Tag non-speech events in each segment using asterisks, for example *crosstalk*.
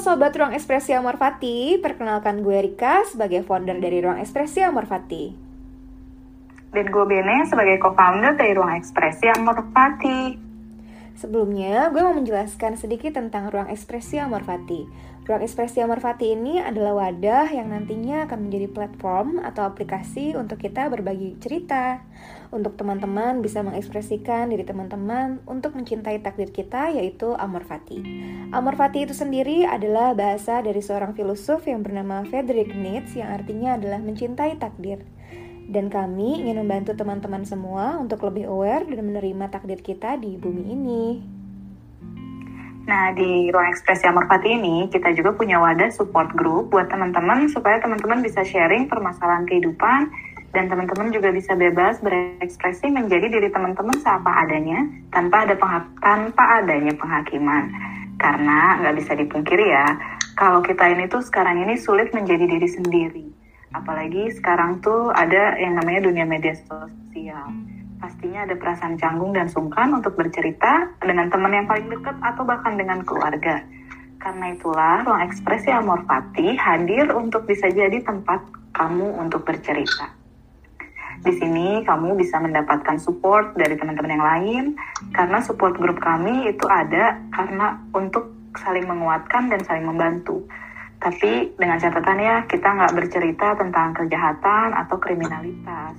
Sobat Ruang Ekspresi Amor Fati, perkenalkan gue Rika sebagai founder dari Ruang Ekspresi Amor Fati. Dan gue Bene sebagai co-founder dari Ruang Ekspresi Amor Fati. Sebelumnya, gue mau menjelaskan sedikit tentang Ruang Ekspresi Amor Fati. Ruang Ekspresi Amor Fati ini adalah wadah yang nantinya akan menjadi platform atau aplikasi untuk kita berbagi cerita. Untuk teman-teman bisa mengekspresikan diri teman-teman untuk mencintai takdir kita yaitu Amor Fati. Amor Fati itu sendiri adalah bahasa dari seorang filosof yang bernama Friedrich Nietzsche yang artinya adalah mencintai takdir. Dan kami ingin membantu teman-teman semua untuk lebih aware dan menerima takdir kita di bumi ini. Nah, di Ruang Ekspresi Amor Fati ini, kita juga punya wadah support group buat teman-teman supaya teman-teman bisa sharing permasalahan kehidupan dan teman-teman juga bisa bebas berekspresi menjadi diri teman-teman seapa adanya tanpa ada tanpa adanya penghakiman. Karena nggak bisa dipungkiri ya, kalau kita ini tuh sekarang ini sulit menjadi diri sendiri apalagi sekarang tuh ada yang namanya dunia media sosial pastinya ada perasaan canggung dan sungkan untuk bercerita dengan teman yang paling dekat atau bahkan dengan keluarga karena itulah ruang ekspresi Amor Fati hadir untuk bisa jadi tempat kamu untuk bercerita. Di sini kamu bisa mendapatkan support dari teman-teman yang lain karena support grup kami itu ada karena untuk saling menguatkan dan saling membantu. Tapi dengan catatan ya, kita nggak bercerita tentang kejahatan atau kriminalitas.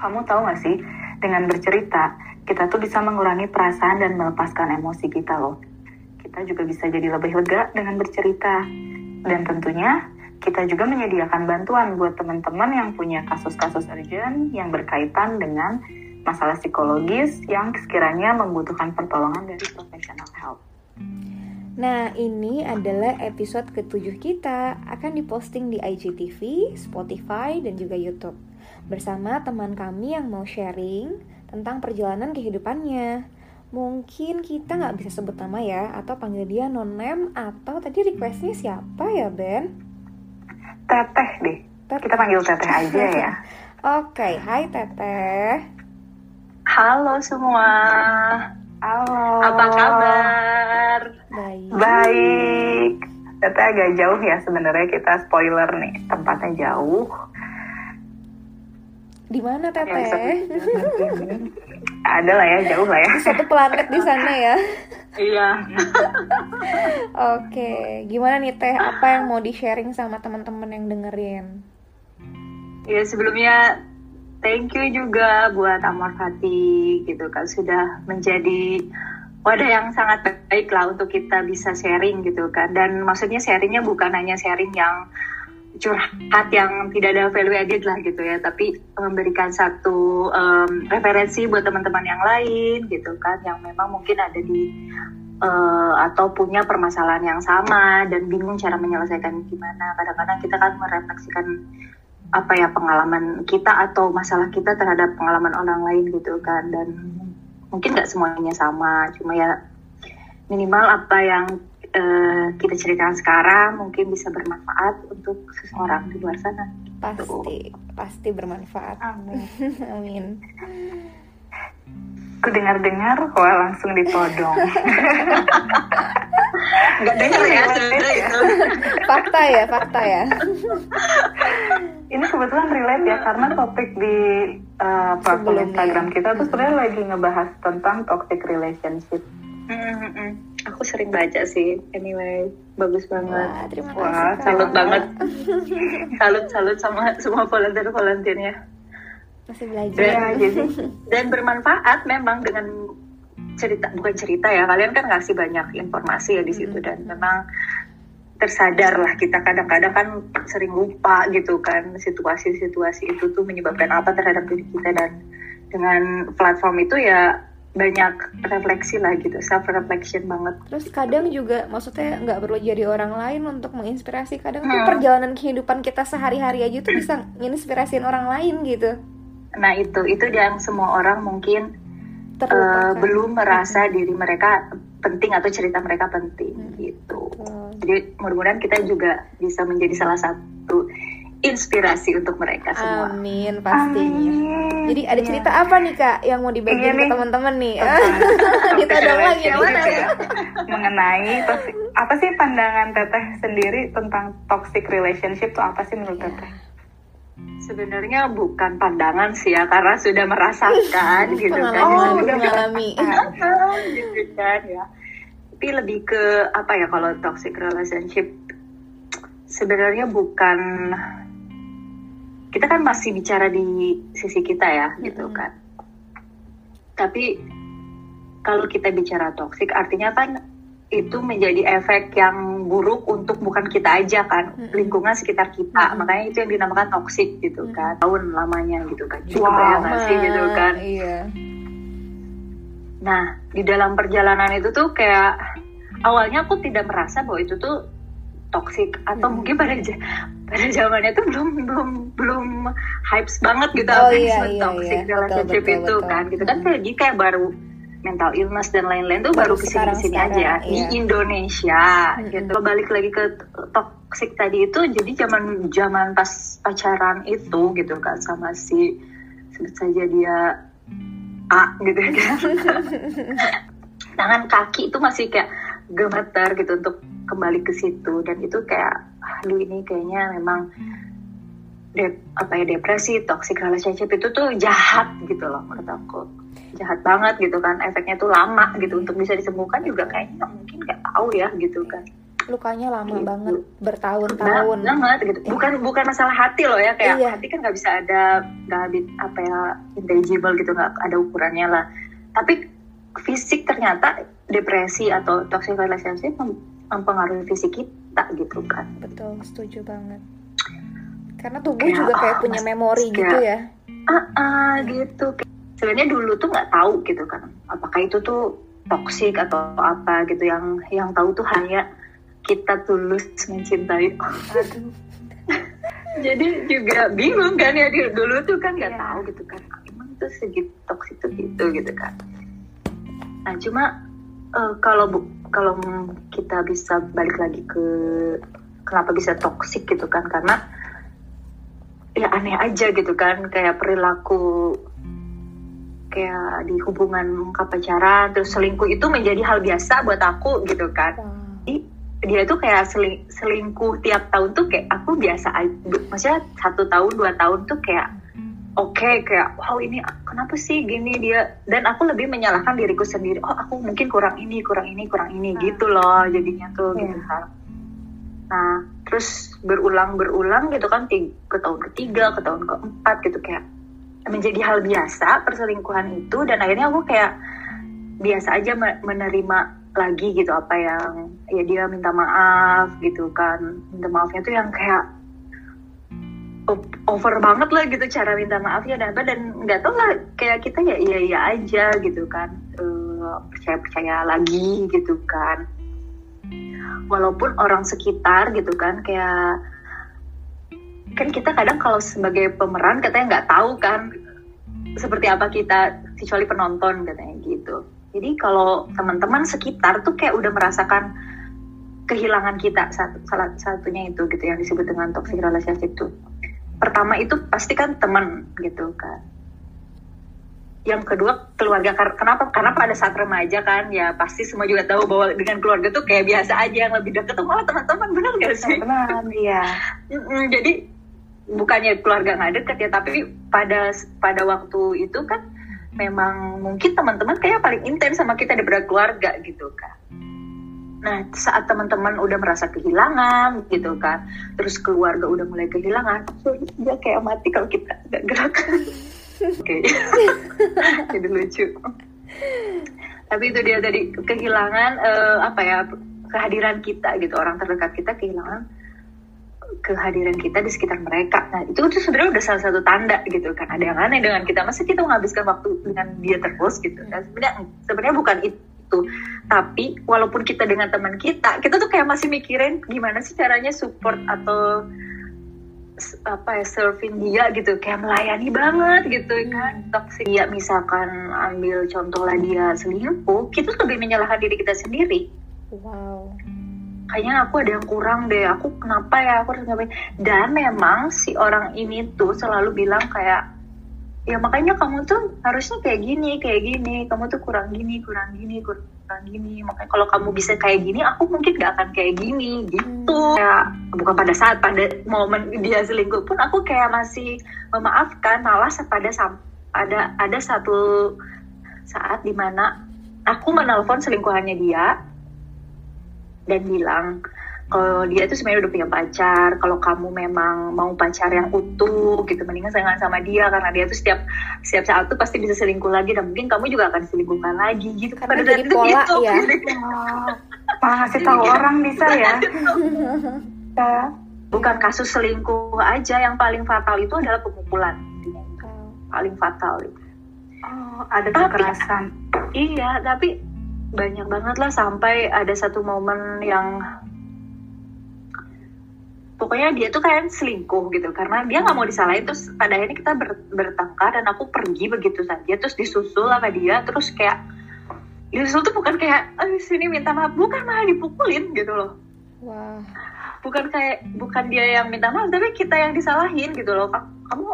Kamu tahu nggak sih, dengan bercerita, kita tuh bisa mengurangi perasaan dan melepaskan emosi kita loh. Kita juga bisa jadi lebih lega dengan bercerita. Dan tentunya, kita juga menyediakan bantuan buat teman-teman yang punya kasus-kasus urgent yang berkaitan dengan masalah psikologis yang sekiranya membutuhkan pertolongan dari profesional help. Nah, ini adalah episode ketujuh kita, akan diposting di IGTV, Spotify, dan juga YouTube. Bersama teman kami yang mau sharing tentang perjalanan kehidupannya. Mungkin kita nggak bisa sebut nama ya, atau panggil dia non-name, atau tadi requestnya siapa ya, Ben? Teteh deh. Teteh. Kita panggil Teteh aja ya. *laughs* Oke, okay. hai Teteh. Halo semua. Halo. Apa kabar? Baik. Baik. Tapi agak jauh ya sebenarnya kita spoiler nih tempatnya jauh. Di mana Teteh? *laughs* Ada lah ya jauh lah ya. Satu planet di sana ya. Iya. *laughs* Oke, gimana nih Teh? Apa yang mau di sharing sama teman-teman yang dengerin? Ya sebelumnya thank you juga buat Amor Fati gitu kan. Sudah menjadi wadah yang sangat baik lah untuk kita bisa sharing gitu kan. Dan maksudnya sharingnya bukan hanya sharing yang curhat yang tidak ada value added lah gitu ya. Tapi memberikan satu um, referensi buat teman-teman yang lain gitu kan. Yang memang mungkin ada di uh, atau punya permasalahan yang sama dan bingung cara menyelesaikan gimana. Kadang-kadang kita kan merefleksikan apa ya pengalaman kita atau masalah kita terhadap pengalaman orang lain gitu kan dan mungkin nggak semuanya sama cuma ya minimal apa yang uh, kita ceritakan sekarang mungkin bisa bermanfaat untuk seseorang di luar sana pasti gitu. pasti bermanfaat amin *laughs* amin Ku dengar-dengar, wah langsung ditodong. Gak dengar ya sebenarnya itu. fakta ya, fakta ya. *laughs* Ini kebetulan relate ya karena topik di uh, platform Instagram kita tuh sebenarnya lagi ngebahas tentang toxic relationship. Mm -hmm. Aku sering baca sih. Anyway, bagus banget. Wah, terima kasih. Wah, salut banget. *laughs* salut salut sama semua volunteer volunteernya. Masih belajar. Dan, ya, dan bermanfaat memang dengan cerita bukan cerita ya kalian kan ngasih banyak informasi ya di situ dan memang tersadar lah kita kadang-kadang kan sering lupa gitu kan situasi-situasi itu tuh menyebabkan apa terhadap diri kita dan dengan platform itu ya banyak refleksi lah gitu self reflection banget terus kadang juga maksudnya nggak perlu jadi orang lain untuk menginspirasi kadang hmm. tuh perjalanan kehidupan kita sehari-hari aja tuh bisa menginspirasiin orang lain gitu nah itu itu yang semua orang mungkin uh, belum merasa hmm. diri mereka penting atau cerita mereka penting hmm. gitu. Hmm. Jadi mudah-mudahan kita juga bisa menjadi salah satu inspirasi untuk mereka semua. Amin pastinya. Amin. Jadi ada Iya. cerita apa nih kak yang mau dibagiin Iya ke teman-teman nih? *laughs* Kita dong lagi ya. mengenai toxic, apa sih pandangan teteh sendiri tentang toxic relationship tuh apa sih menurut Iya. teteh? Sebenarnya bukan pandangan sih ya, karena sudah merasakan *laughs* gitu kan. Oh, udah mengalami. gitu kan ya. Tapi lebih ke apa ya kalau toxic relationship sebenarnya bukan kita kan masih bicara di sisi kita ya gitu Mm-mm. kan. Tapi kalau kita bicara toxic artinya kan itu menjadi efek yang buruk untuk bukan kita aja kan Mm-mm. lingkungan sekitar kita Mm-mm. makanya itu yang dinamakan toxic gitu Mm-mm. kan tahun lamanya gitu kan Wow. sih gitu kan Iya. Nah, di dalam perjalanan itu tuh kayak awalnya aku tidak merasa bahwa itu tuh toxic atau Hmm. mungkin pada pada zamannya tuh belum belum belum hypes banget gitu Oh, apa yang iya, disebut iya, toxic iya. Relationship betul, itu betul. kan gitu kan Hmm. kayak jadi kayak baru mental illness dan lain-lain tuh Baru baru ke sini sini aja di iya. Indonesia Hmm. gitu. Balik lagi ke toxic tadi itu jadi zaman zaman pas pacaran itu gitu kan sama si sebut saja dia A gitu kan tangan kaki itu masih kayak gemetar gitu untuk kembali ke situ. Dan itu kayak aduh ini kayaknya memang de apa ya depresi toxic relationship itu tuh jahat gitu loh menurut aku. Jahat banget gitu kan. Efeknya tuh lama gitu. Untuk bisa disembuhkan juga kayaknya mungkin nggak tahu ya gitu kan Lukanya lama Gitu. banget, bertahun-tahun. banget gitu bukan bukan masalah hati loh ya kayak Iya. hati kan nggak bisa ada nggak apa ya intangible gitu nggak ada ukurannya lah tapi fisik ternyata depresi atau toxic relationship mem- mempengaruhi fisik kita gitu kan Betul, setuju banget. Karena tubuh Kayak, juga kayak ah, punya memori kayak- gitu ya. ah ah, gitu sebenarnya dulu tuh nggak tahu gitu kan apakah itu tuh toxic atau apa gitu yang yang tahu tuh hanya kita tulus mencintai Aduh. *laughs* jadi juga bingung kan ya dulu tuh kan nggak Iya. tahu gitu kan emang tuh segitu toksik tuh gitu gitu kan nah cuma eh, kalau kita bisa balik lagi ke kenapa bisa toksik gitu kan karena ya aneh aja gitu kan kayak perilaku kayak di hubungan pacaran terus selingkuh itu menjadi hal biasa buat aku gitu kan Wow. Dia tuh kayak seling, selingkuh tiap tahun tuh kayak aku biasa aja maksudnya satu tahun dua tahun tuh kayak oke kayak wow ini kenapa sih gini dia dan aku lebih menyalahkan diriku sendiri oh aku mungkin kurang ini kurang ini kurang ini Hmm. gitu loh jadinya tuh Iya. gitu kan nah terus berulang berulang gitu kan ke tahun ketiga ke tahun keempat gitu kayak menjadi hal biasa perselingkuhan itu dan akhirnya aku kayak biasa aja me- menerima lagi gitu apa yang ya dia minta maaf gitu kan. Minta maafnya tuh yang kayak over banget lah gitu cara minta maafnya dan apa dan nggak tahu lah kayak kita ya iya iya aja gitu kan. Percaya percaya lagi gitu kan. Walaupun orang sekitar gitu kan kayak kan kita kadang kalau sebagai pemeran katanya nggak tahu kan seperti apa kita kecuali penonton katanya gitu jadi kalau teman-teman sekitar tuh kayak udah merasakan kehilangan kita satu salah satunya itu gitu yang disebut dengan toxic relationship itu pertama itu pasti kan teman gitu kan. Yang kedua keluarga. Kenapa? Karena pada saat remaja kan ya pasti semua juga tahu bahwa dengan keluarga tuh kayak biasa aja yang lebih dekat tuh malah teman-teman benar gak sih? Benar, iya. *laughs* Jadi bukannya keluarga nggak deket ya tapi pada pada waktu itu kan memang mungkin teman-teman kayak paling intens sama kita daripada keluarga gitu kan nah saat teman-teman udah merasa kehilangan gitu kan terus keluarga udah mulai kehilangan dia kayak mati kalau kita nggak gerak. *laughs* Oke. *laughs* Jadi lucu. Tapi itu dia tadi kehilangan eh, apa ya kehadiran kita gitu orang terdekat kita kehilangan kehadiran kita di sekitar mereka. Nah itu tuh sebenarnya udah salah satu tanda gitu kan. Ada yang aneh dengan kita. Masa kita menghabiskan waktu dengan dia terus gitu. Nah, sebenarnya sebenarnya bukan itu. Tapi walaupun kita dengan teman kita, kita tuh kayak masih mikirin gimana sih caranya support atau apa ya serving dia gitu kayak melayani banget gitu kan toxic dia misalkan ambil contoh lah dia selingkuh kita tuh lebih menyalahkan diri kita sendiri Wow. Kayaknya aku ada yang kurang deh. Aku kenapa ya? Aku harus ngapain? Dan memang si orang ini tuh selalu bilang kayak ya makanya kamu tuh harusnya kayak gini kayak gini. Kamu tuh kurang gini kurang gini kurang gini. Makanya kalau kamu bisa kayak gini aku mungkin gak akan kayak gini. Gitu. Kayak bukan pada saat pada momen dia selingkuh pun aku kayak masih memaafkan malah pada ada ada satu saat di mana aku menelpon selingkuhannya dia dan bilang kalau dia itu sebenarnya udah punya pacar kalau kamu memang mau pacar yang utuh gitu mendingan jangan sama dia karena dia tuh setiap setiap saat tuh pasti bisa selingkuh lagi dan mungkin kamu juga akan selingkuhkan lagi gitu. Karena Pada jadi pola gitu, ya malah ngasih tahu orang bisa ya. *laughs* Bukan kasus selingkuh aja yang paling fatal itu adalah pemukulan paling fatal itu. Oh ada kekerasan. Iya tapi banyak banget lah sampai ada satu momen yang pokoknya dia tuh kayak selingkuh gitu. Karena dia nggak mau disalahin terus pada akhirnya kita ber, bertengkar dan aku pergi begitu saja. Terus disusul sama dia terus kayak disusul tuh bukan kayak oh, sini minta maaf. Bukan malah dipukulin gitu loh. Wow. bukan kayak bukan dia yang minta maaf tapi kita yang disalahin gitu loh. Kamu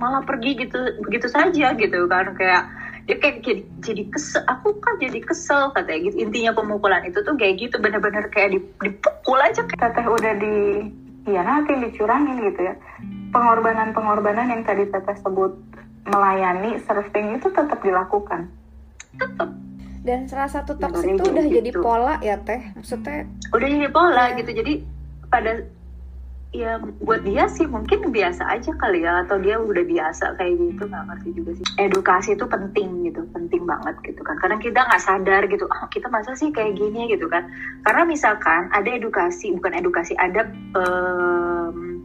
malah pergi gitu begitu saja gitu kan. Kayak dia kayak jadi, jadi kesel. Aku kan jadi kesel katanya gitu. Intinya pemukulan itu tuh kayak gitu. Bener-bener kayak dipukul aja. Kayak teteh udah di iya nanti dicurangin gitu ya. Pengorbanan-pengorbanan yang tadi teteh sebut melayani surfing itu tetap dilakukan. Tetap dan salah satu toxic itu udah gitu. jadi pola ya teh. Maksudnya udah jadi pola ya. gitu. Jadi pada ya buat dia sih mungkin biasa aja kali ya atau dia udah biasa kayak gitu nggak ngerti juga sih. Edukasi itu penting gitu penting banget gitu kan. Kadang kita nggak sadar gitu ah kita masa sih kayak gini? gitu kan. Karena misalkan ada edukasi bukan edukasi ada um,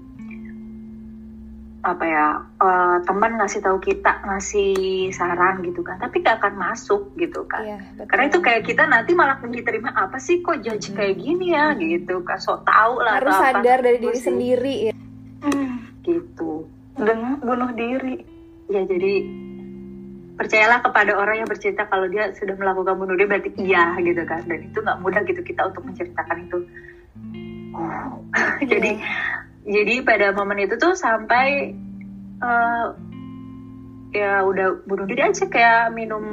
apa ya uh, teman ngasih tahu kita ngasih saran gitu kan. Tapi gak akan masuk gitu kan. Iya, karena itu kayak kita nanti malah diterima apa sih kok judge hmm. kayak gini ya? Gitu kan. So tau lah harus sadar apa. dari diri sendiri ya hmm, gitu. Dengan bunuh diri. Ya jadi percayalah kepada orang yang bercerita kalau dia sudah melakukan bunuh diri berarti iya gitu kan. Dan itu nggak mudah gitu kita untuk menceritakan itu. Oh. jadi jadi pada momen itu tuh sampai uh, ya udah bunuh diri aja kayak minum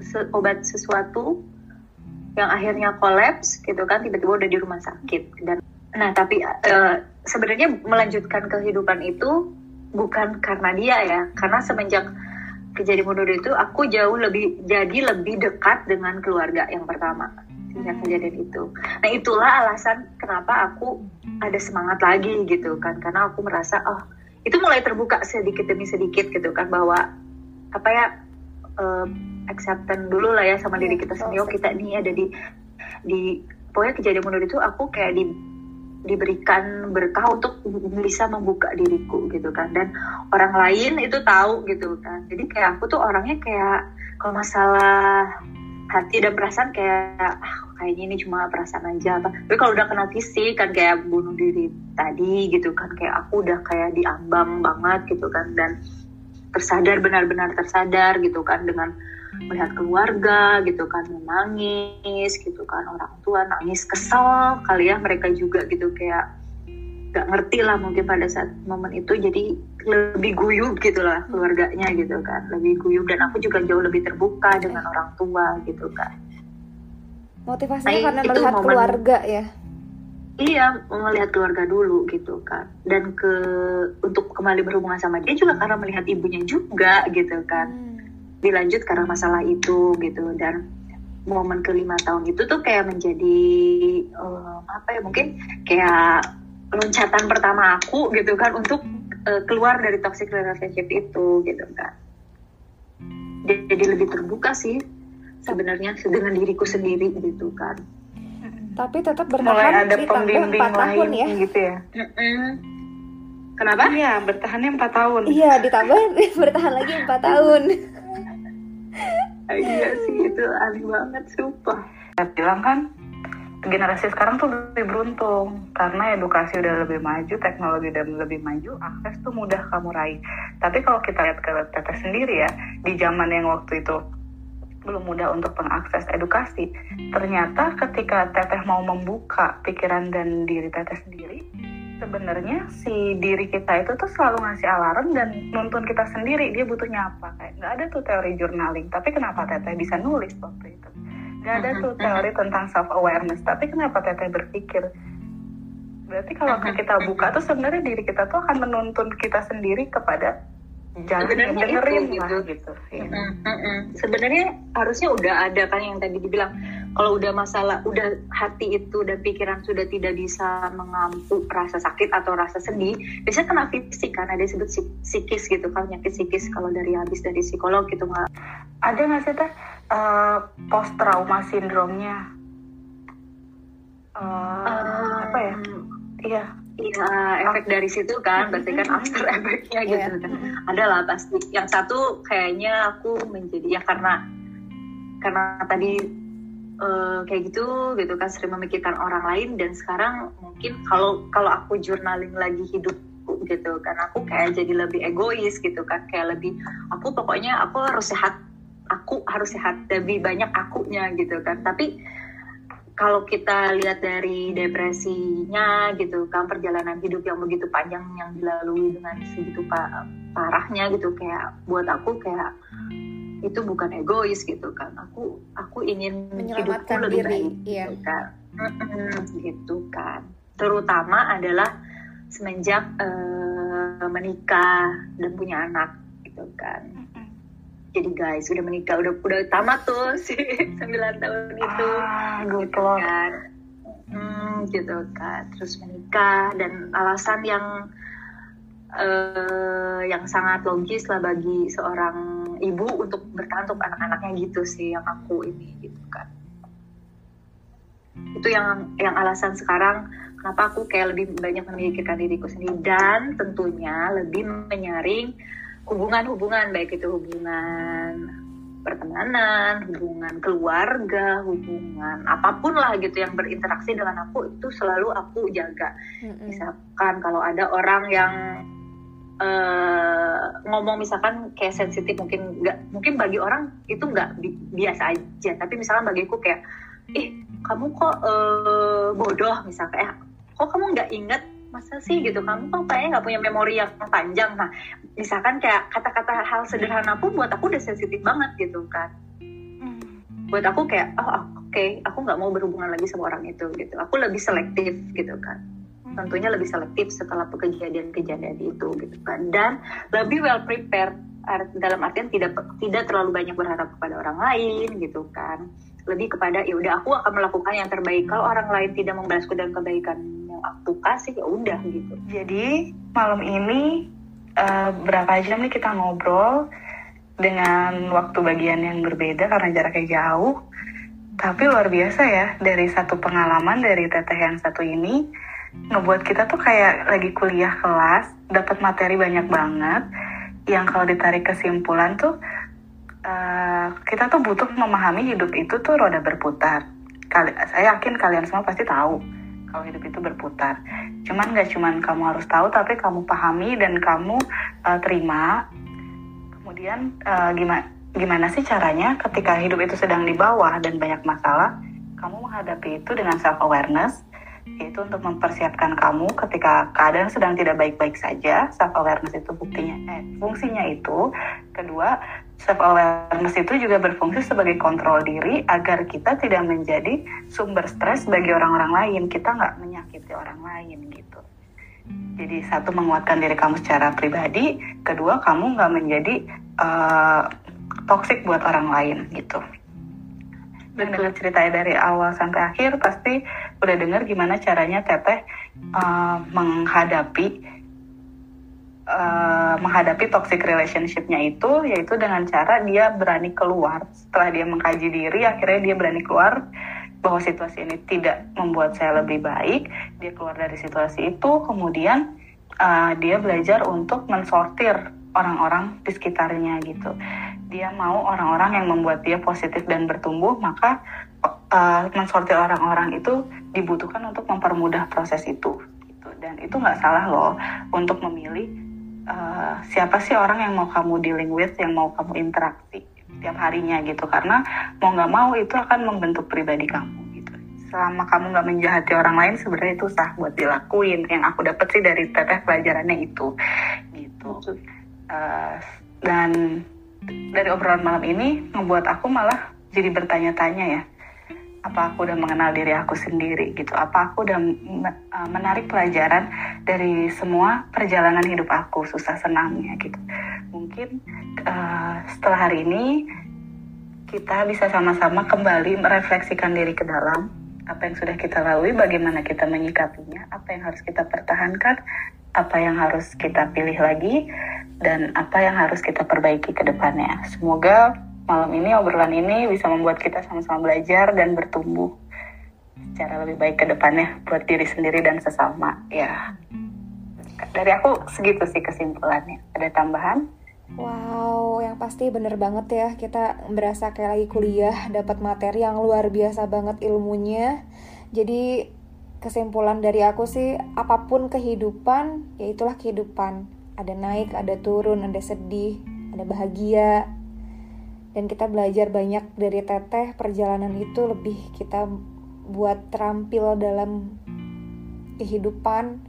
se obat sesuatu yang akhirnya kolaps gitu kan tiba-tiba udah di rumah sakit. Dan nah tapi uh, sebenarnya melanjutkan kehidupan itu bukan karena dia ya karena semenjak kejadian bunuh diri itu aku jauh lebih jadi lebih dekat dengan keluarga yang pertama sejak kejadian itu. Nah itulah alasan kenapa aku ada semangat lagi gitu kan. Karena aku merasa oh itu mulai terbuka sedikit demi sedikit gitu kan bahwa apa ya uh, acceptance dulu lah ya sama diri iya, kita sendiri. Oh kita nih ada di di pokoknya kejadian bunuh itu aku kayak di diberikan berkah untuk bisa membuka diriku gitu kan. Dan orang lain itu tahu gitu kan. Jadi kayak aku tuh orangnya kayak kalau masalah hati dan perasaan kayak ah, kayaknya ini cuma perasaan aja apa. Tapi kalau udah kena fisik kan kayak bunuh diri tadi gitu kan kayak aku udah kayak diambang banget gitu kan dan tersadar benar-benar tersadar gitu kan dengan melihat keluarga gitu kan menangis gitu kan orang tua nangis kesel kali ya mereka juga gitu kayak gak ngerti lah mungkin pada saat momen itu jadi lebih guyup gitu lah keluarganya gitu kan lebih guyup dan aku juga jauh lebih terbuka dengan orang tua gitu kan motivasinya nah, karena melihat momen, keluarga ya? Iya melihat keluarga dulu gitu kan dan ke untuk kembali berhubungan sama dia juga karena melihat ibunya juga gitu kan hmm. dilanjut karena masalah itu gitu. Dan momen kelima tahun itu tuh kayak menjadi uh, apa ya mungkin kayak loncatan pertama aku gitu kan untuk uh, keluar dari toxic relationship itu gitu kan jadi lebih terbuka sih sebenarnya dengan diriku sendiri gitu kan. Tapi tetap bertahan ada pembimbing lain tahun ya. gitu ya. Kenapa? Iya bertahannya empat tahun. Iya ditambah *laughs* bertahan lagi empat tahun. Iya sih itu aneh banget sumpah. Bilang kan generasi sekarang tuh lebih beruntung. Karena edukasi udah lebih maju, teknologi udah lebih maju, akses tuh mudah kamu raih. Tapi kalau kita lihat ke Teteh sendiri ya, di zaman yang waktu itu belum mudah untuk mengakses edukasi. Ternyata ketika Teteh mau membuka pikiran dan diri Teteh sendiri, sebenarnya si diri kita itu tuh selalu ngasih alarm dan nuntun kita sendiri dia butuhnya apa kayak nggak ada tuh teori journaling tapi kenapa teteh bisa nulis waktu itu? Nggak ada tuh teori tentang self awareness tapi kenapa teteh berpikir? Berarti kalau kita buka tuh sebenarnya diri kita tuh akan menuntun kita sendiri kepada jangan Sebenarnya dengerin itu, lah gitu. gitu ya. Mm, mm, mm. Sebenarnya harusnya udah ada kan yang tadi dibilang kalau udah masalah udah hati itu dan pikiran sudah tidak bisa mengampu rasa sakit atau rasa sedih, biasanya kena fisik kan ada disebut psik- psikis gitu kan penyakit psikis. Kalau dari habis dari psikolog gitu nggak ada nggak sih teh? Post trauma sindromnya Eh, apa ya? Iya Iya, efek dari situ kan, berarti kan after *laughs* efeknya gitu Iya. kan. Ada lah pasti. Yang satu kayaknya aku menjadi ya karena karena tadi eh, kayak gitu gitu kan sering memikirkan orang lain dan sekarang mungkin kalau kalau aku journaling lagi hidupku gitu kan aku kayak jadi lebih egois gitu kan kayak lebih aku pokoknya aku harus sehat aku harus sehat lebih banyak akunya gitu kan tapi kalau kita lihat dari depresinya gitu kan perjalanan hidup yang begitu panjang yang dilalui dengan segitu pa- parahnya gitu kayak buat aku kayak itu bukan egois gitu kan. Aku aku ingin hidupku lebih diri, baik iya. gitu kan. Gitu kan. Terutama adalah semenjak eh, menikah dan punya anak gitu kan jadi guys udah menikah udah udah tamat tuh si *laughs* 9 tahun itu. Ah gitu lord kan. Hmm, gitu kan. Terus menikah dan alasan yang eh, yang sangat logis lah bagi seorang ibu untuk bertahan untuk anak-anaknya gitu sih yang aku ini gitu kan. Itu yang yang alasan sekarang kenapa aku kayak lebih banyak memikirkan diriku sendiri. Dan tentunya lebih menyaring hubungan-hubungan baik itu hubungan pertemanan, hubungan keluarga, hubungan apa pun lah gitu yang berinteraksi dengan aku itu selalu aku jaga. Mm-mm. Misalkan kalau ada orang yang eh, ngomong misalkan kayak sensitif mungkin nggak mungkin bagi orang itu nggak bi- biasa aja, tapi misalkan bagiku kayak ih kamu kok eh, bodoh misalkan eh kok kamu nggak inget masa sih? Gitu. Kamu kok kayaknya nggak punya memori yang panjang. Nah misalkan kayak kata-kata hal sederhana pun buat aku udah sensitif banget gitu kan. Buat aku kayak oh oke aku nggak mau berhubungan lagi sama orang itu gitu. Aku lebih selektif gitu kan. Tentunya lebih selektif setelah kejadian-kejadian itu gitu kan. Dan lebih well prepared dalam artian tidak tidak terlalu banyak berharap kepada orang lain gitu kan. Lebih kepada ya udah aku akan melakukan yang terbaik. Kalau orang lain tidak membalasku dengan kebaikan aku kasih ya udah gitu Jadi malam ini eh, berapa jam nih kita ngobrol dengan waktu bagian yang berbeda karena jaraknya jauh. Tapi luar biasa ya dari satu pengalaman dari teteh yang satu ini ngebuat kita tuh kayak lagi kuliah kelas, dapat materi banyak banget. Yang kalau ditarik kesimpulan tuh eh, kita tuh butuh memahami hidup itu tuh roda berputar. Kali, saya yakin kalian semua pasti tahu kalau hidup itu berputar. Cuman nggak cuman kamu harus tahu, tapi kamu pahami dan kamu uh, terima. Kemudian uh, gimana gimana sih caranya ketika hidup itu sedang di bawah dan banyak masalah, kamu menghadapi itu dengan self awareness, yaitu untuk mempersiapkan kamu ketika keadaan sedang tidak baik-baik saja. Self awareness itu buktinya, eh, fungsinya itu. Kedua, self awareness itu juga berfungsi sebagai kontrol diri agar kita tidak menjadi sumber stres bagi orang-orang lain. Kita nggak menyakiti orang lain gitu. Jadi satu menguatkan diri kamu secara pribadi, kedua kamu nggak menjadi uh, toxic buat orang lain gitu. Dan dengan ceritanya dari awal sampai akhir pasti udah dengar gimana caranya Teteh uh, menghadapi uh, menghadapi toxic relationship-nya itu yaitu dengan cara dia berani keluar. Setelah dia mengkaji diri akhirnya dia berani keluar bahwa situasi ini tidak membuat saya lebih baik. Dia keluar dari situasi itu kemudian uh, dia belajar untuk mensortir orang-orang di sekitarnya gitu. Dia mau orang-orang yang membuat dia positif dan bertumbuh maka uh, mensortir orang-orang itu dibutuhkan untuk mempermudah proses itu. Gitu. dan itu nggak salah loh untuk memilih uh, siapa sih orang yang mau kamu dealing with yang mau kamu interaksi tiap harinya gitu. Karena mau nggak mau itu akan membentuk pribadi kamu gitu. Selama kamu nggak menjahati orang lain sebenarnya itu sah buat dilakuin. Yang aku dapat sih dari teteh pelajarannya itu gitu. Uh, dan dari obrolan malam ini ngebuat aku malah jadi bertanya-tanya ya apa aku udah mengenal diri aku sendiri gitu. Apa aku udah uh, menarik pelajaran dari semua perjalanan hidup aku susah senangnya gitu. Mungkin uh, setelah hari ini kita bisa sama-sama kembali merefleksikan diri ke dalam. Apa yang sudah kita lalui bagaimana kita menyikapinya apa yang harus kita pertahankan apa yang harus kita pilih lagi dan apa yang harus kita perbaiki ke depannya. Semoga malam ini obrolan ini bisa membuat kita sama-sama belajar dan bertumbuh. Secara lebih baik ke depannya buat diri sendiri dan sesama ya. Dari aku segitu sih kesimpulannya. Ada tambahan? Wow, yang pasti bener banget ya. Kita berasa kayak lagi kuliah Dapat materi yang luar biasa banget ilmunya. Jadi kesimpulan dari aku sih Apa pun kehidupan, ya itulah kehidupan. Ada naik, ada turun, ada sedih, ada bahagia dan kita belajar banyak dari teteh perjalanan itu lebih kita buat terampil dalam kehidupan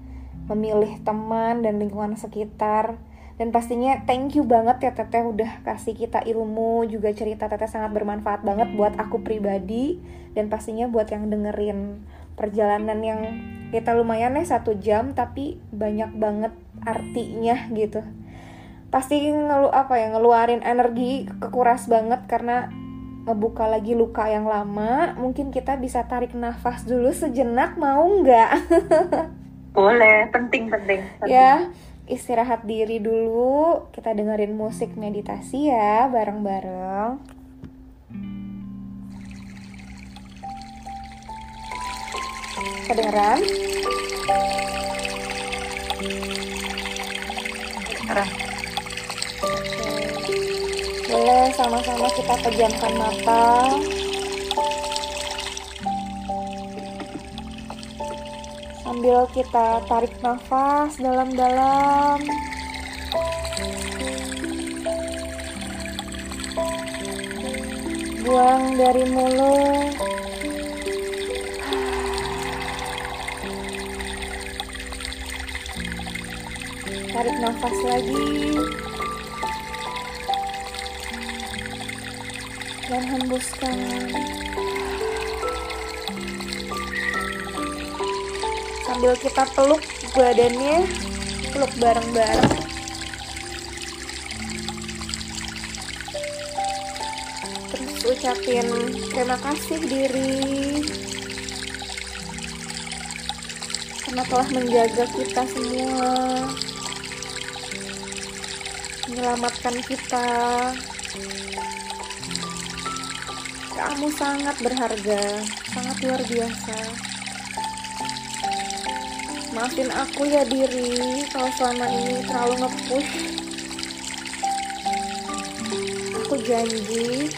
memilih teman dan lingkungan sekitar. Dan pastinya thank you banget ya teteh udah kasih kita ilmu juga cerita teteh sangat bermanfaat banget buat aku pribadi. Dan pastinya buat yang dengerin perjalanan yang kita lumayan ya satu jam tapi banyak banget artinya gitu pasti ngelu apa ya ngeluarin energi kekuras banget karena ngebuka lagi luka yang lama. Mungkin kita bisa tarik nafas dulu sejenak mau nggak? *laughs* Boleh penting penting, penting. ya istirahat diri dulu. Kita dengerin musik meditasi ya bareng-bareng. Kedengeran? Kedengeran boleh sama-sama kita pejamkan mata. Sambil kita tarik nafas dalam-dalam. Buang dari mulut. Tarik nafas lagi. Dan hembuskan. Sambil kita peluk badannya peluk bareng-bareng. Terus ucapin terima kasih diri. Karena telah menjaga kita semua. Menyelamatkan kita kamu sangat berharga, sangat luar biasa. Maafin aku ya diri kalau selama ini terlalu nge-push. Aku janji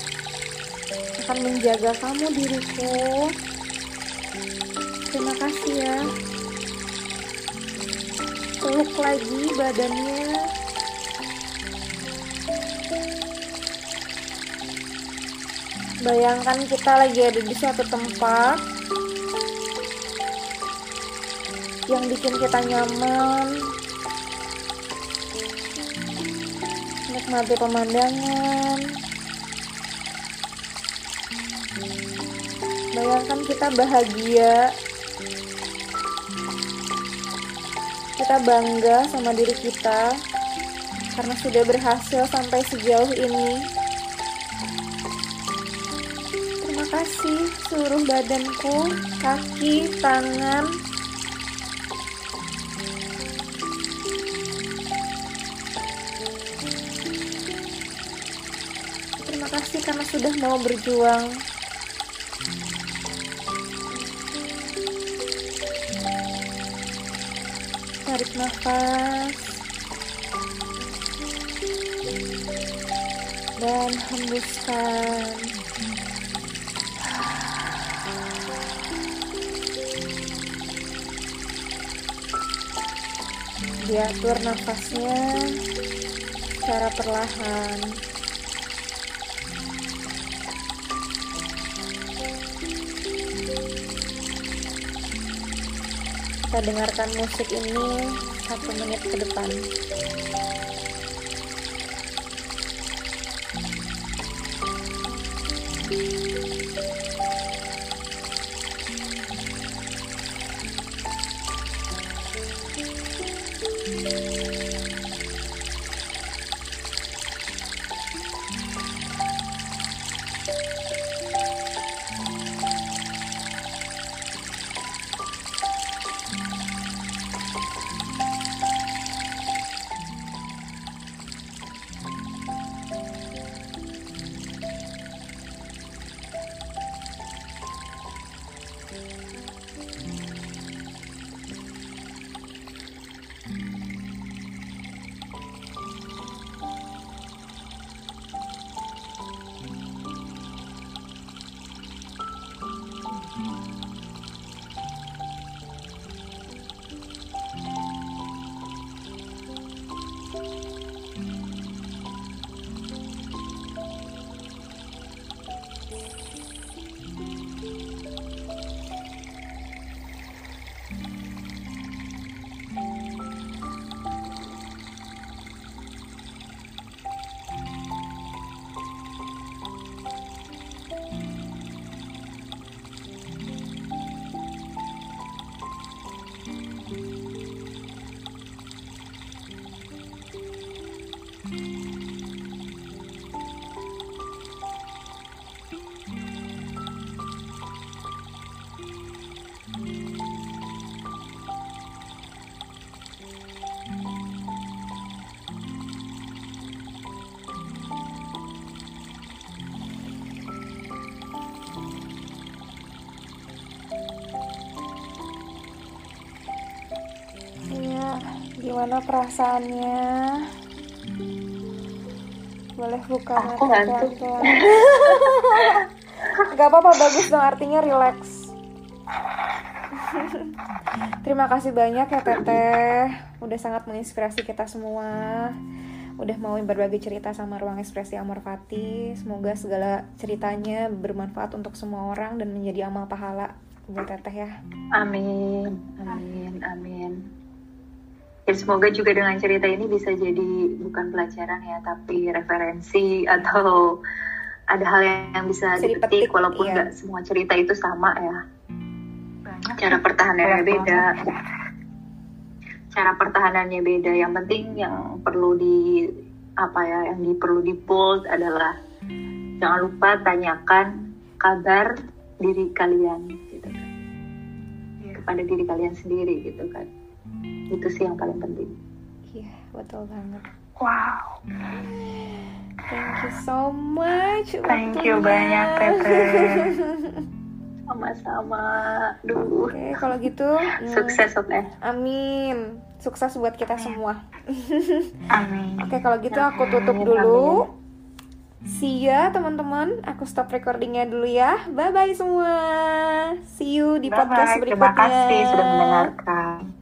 akan menjaga kamu diriku. Terima kasih ya. Peluk lagi badannya. Bayangkan kita lagi ada di suatu tempat yang bikin kita nyaman, nikmati pemandangan. Bayangkan kita bahagia, kita bangga sama diri kita karena sudah berhasil sampai sejauh ini. Kasih seluruh badanku, kaki, tangan, Terima kasih karena sudah mau berjuang. Tarik nafas. Dan hembuskan. diatur nafasnya secara perlahan. Kita dengarkan musik ini satu menit ke depan. gimana perasaannya? Boleh buka Aku mata pelan-pelan. Gak apa-apa, bagus dong artinya relax. Terima kasih banyak ya Teteh, udah sangat menginspirasi kita semua. Udah mau berbagi cerita sama Ruang Ekspresi Amor Fati. Semoga segala ceritanya bermanfaat untuk semua orang dan menjadi amal pahala buat Teteh ya. Amin, amin, amin. Dan semoga juga dengan cerita ini bisa jadi bukan pelajaran ya, tapi referensi atau ada hal yang bisa dipetik, dipetik, walaupun iya. nggak semua cerita itu sama ya. Banyak Cara pertahanannya Banyak beda. Cara pertahanannya beda. Yang penting yang perlu di apa ya, yang di, perlu di bold adalah jangan lupa tanyakan kabar diri kalian gitu kan. Iya. kepada diri kalian sendiri gitu kan itu sih yang paling penting Iya, betul banget. Wow. Thank you so much. Thank you waktunya. banyak, Teteh. *laughs* sama-sama duh Oke, kalau gitu, hmm, sukses oke amin. Sukses buat kita semua. *laughs* Amin. Oke, kalau gitu aku tutup Amin, dulu. See ya teman-teman. Aku stop recordingnya dulu ya. Bye bye semua. See you di podcast Bye-bye. berikutnya. Terima kasih sudah mendengarkan.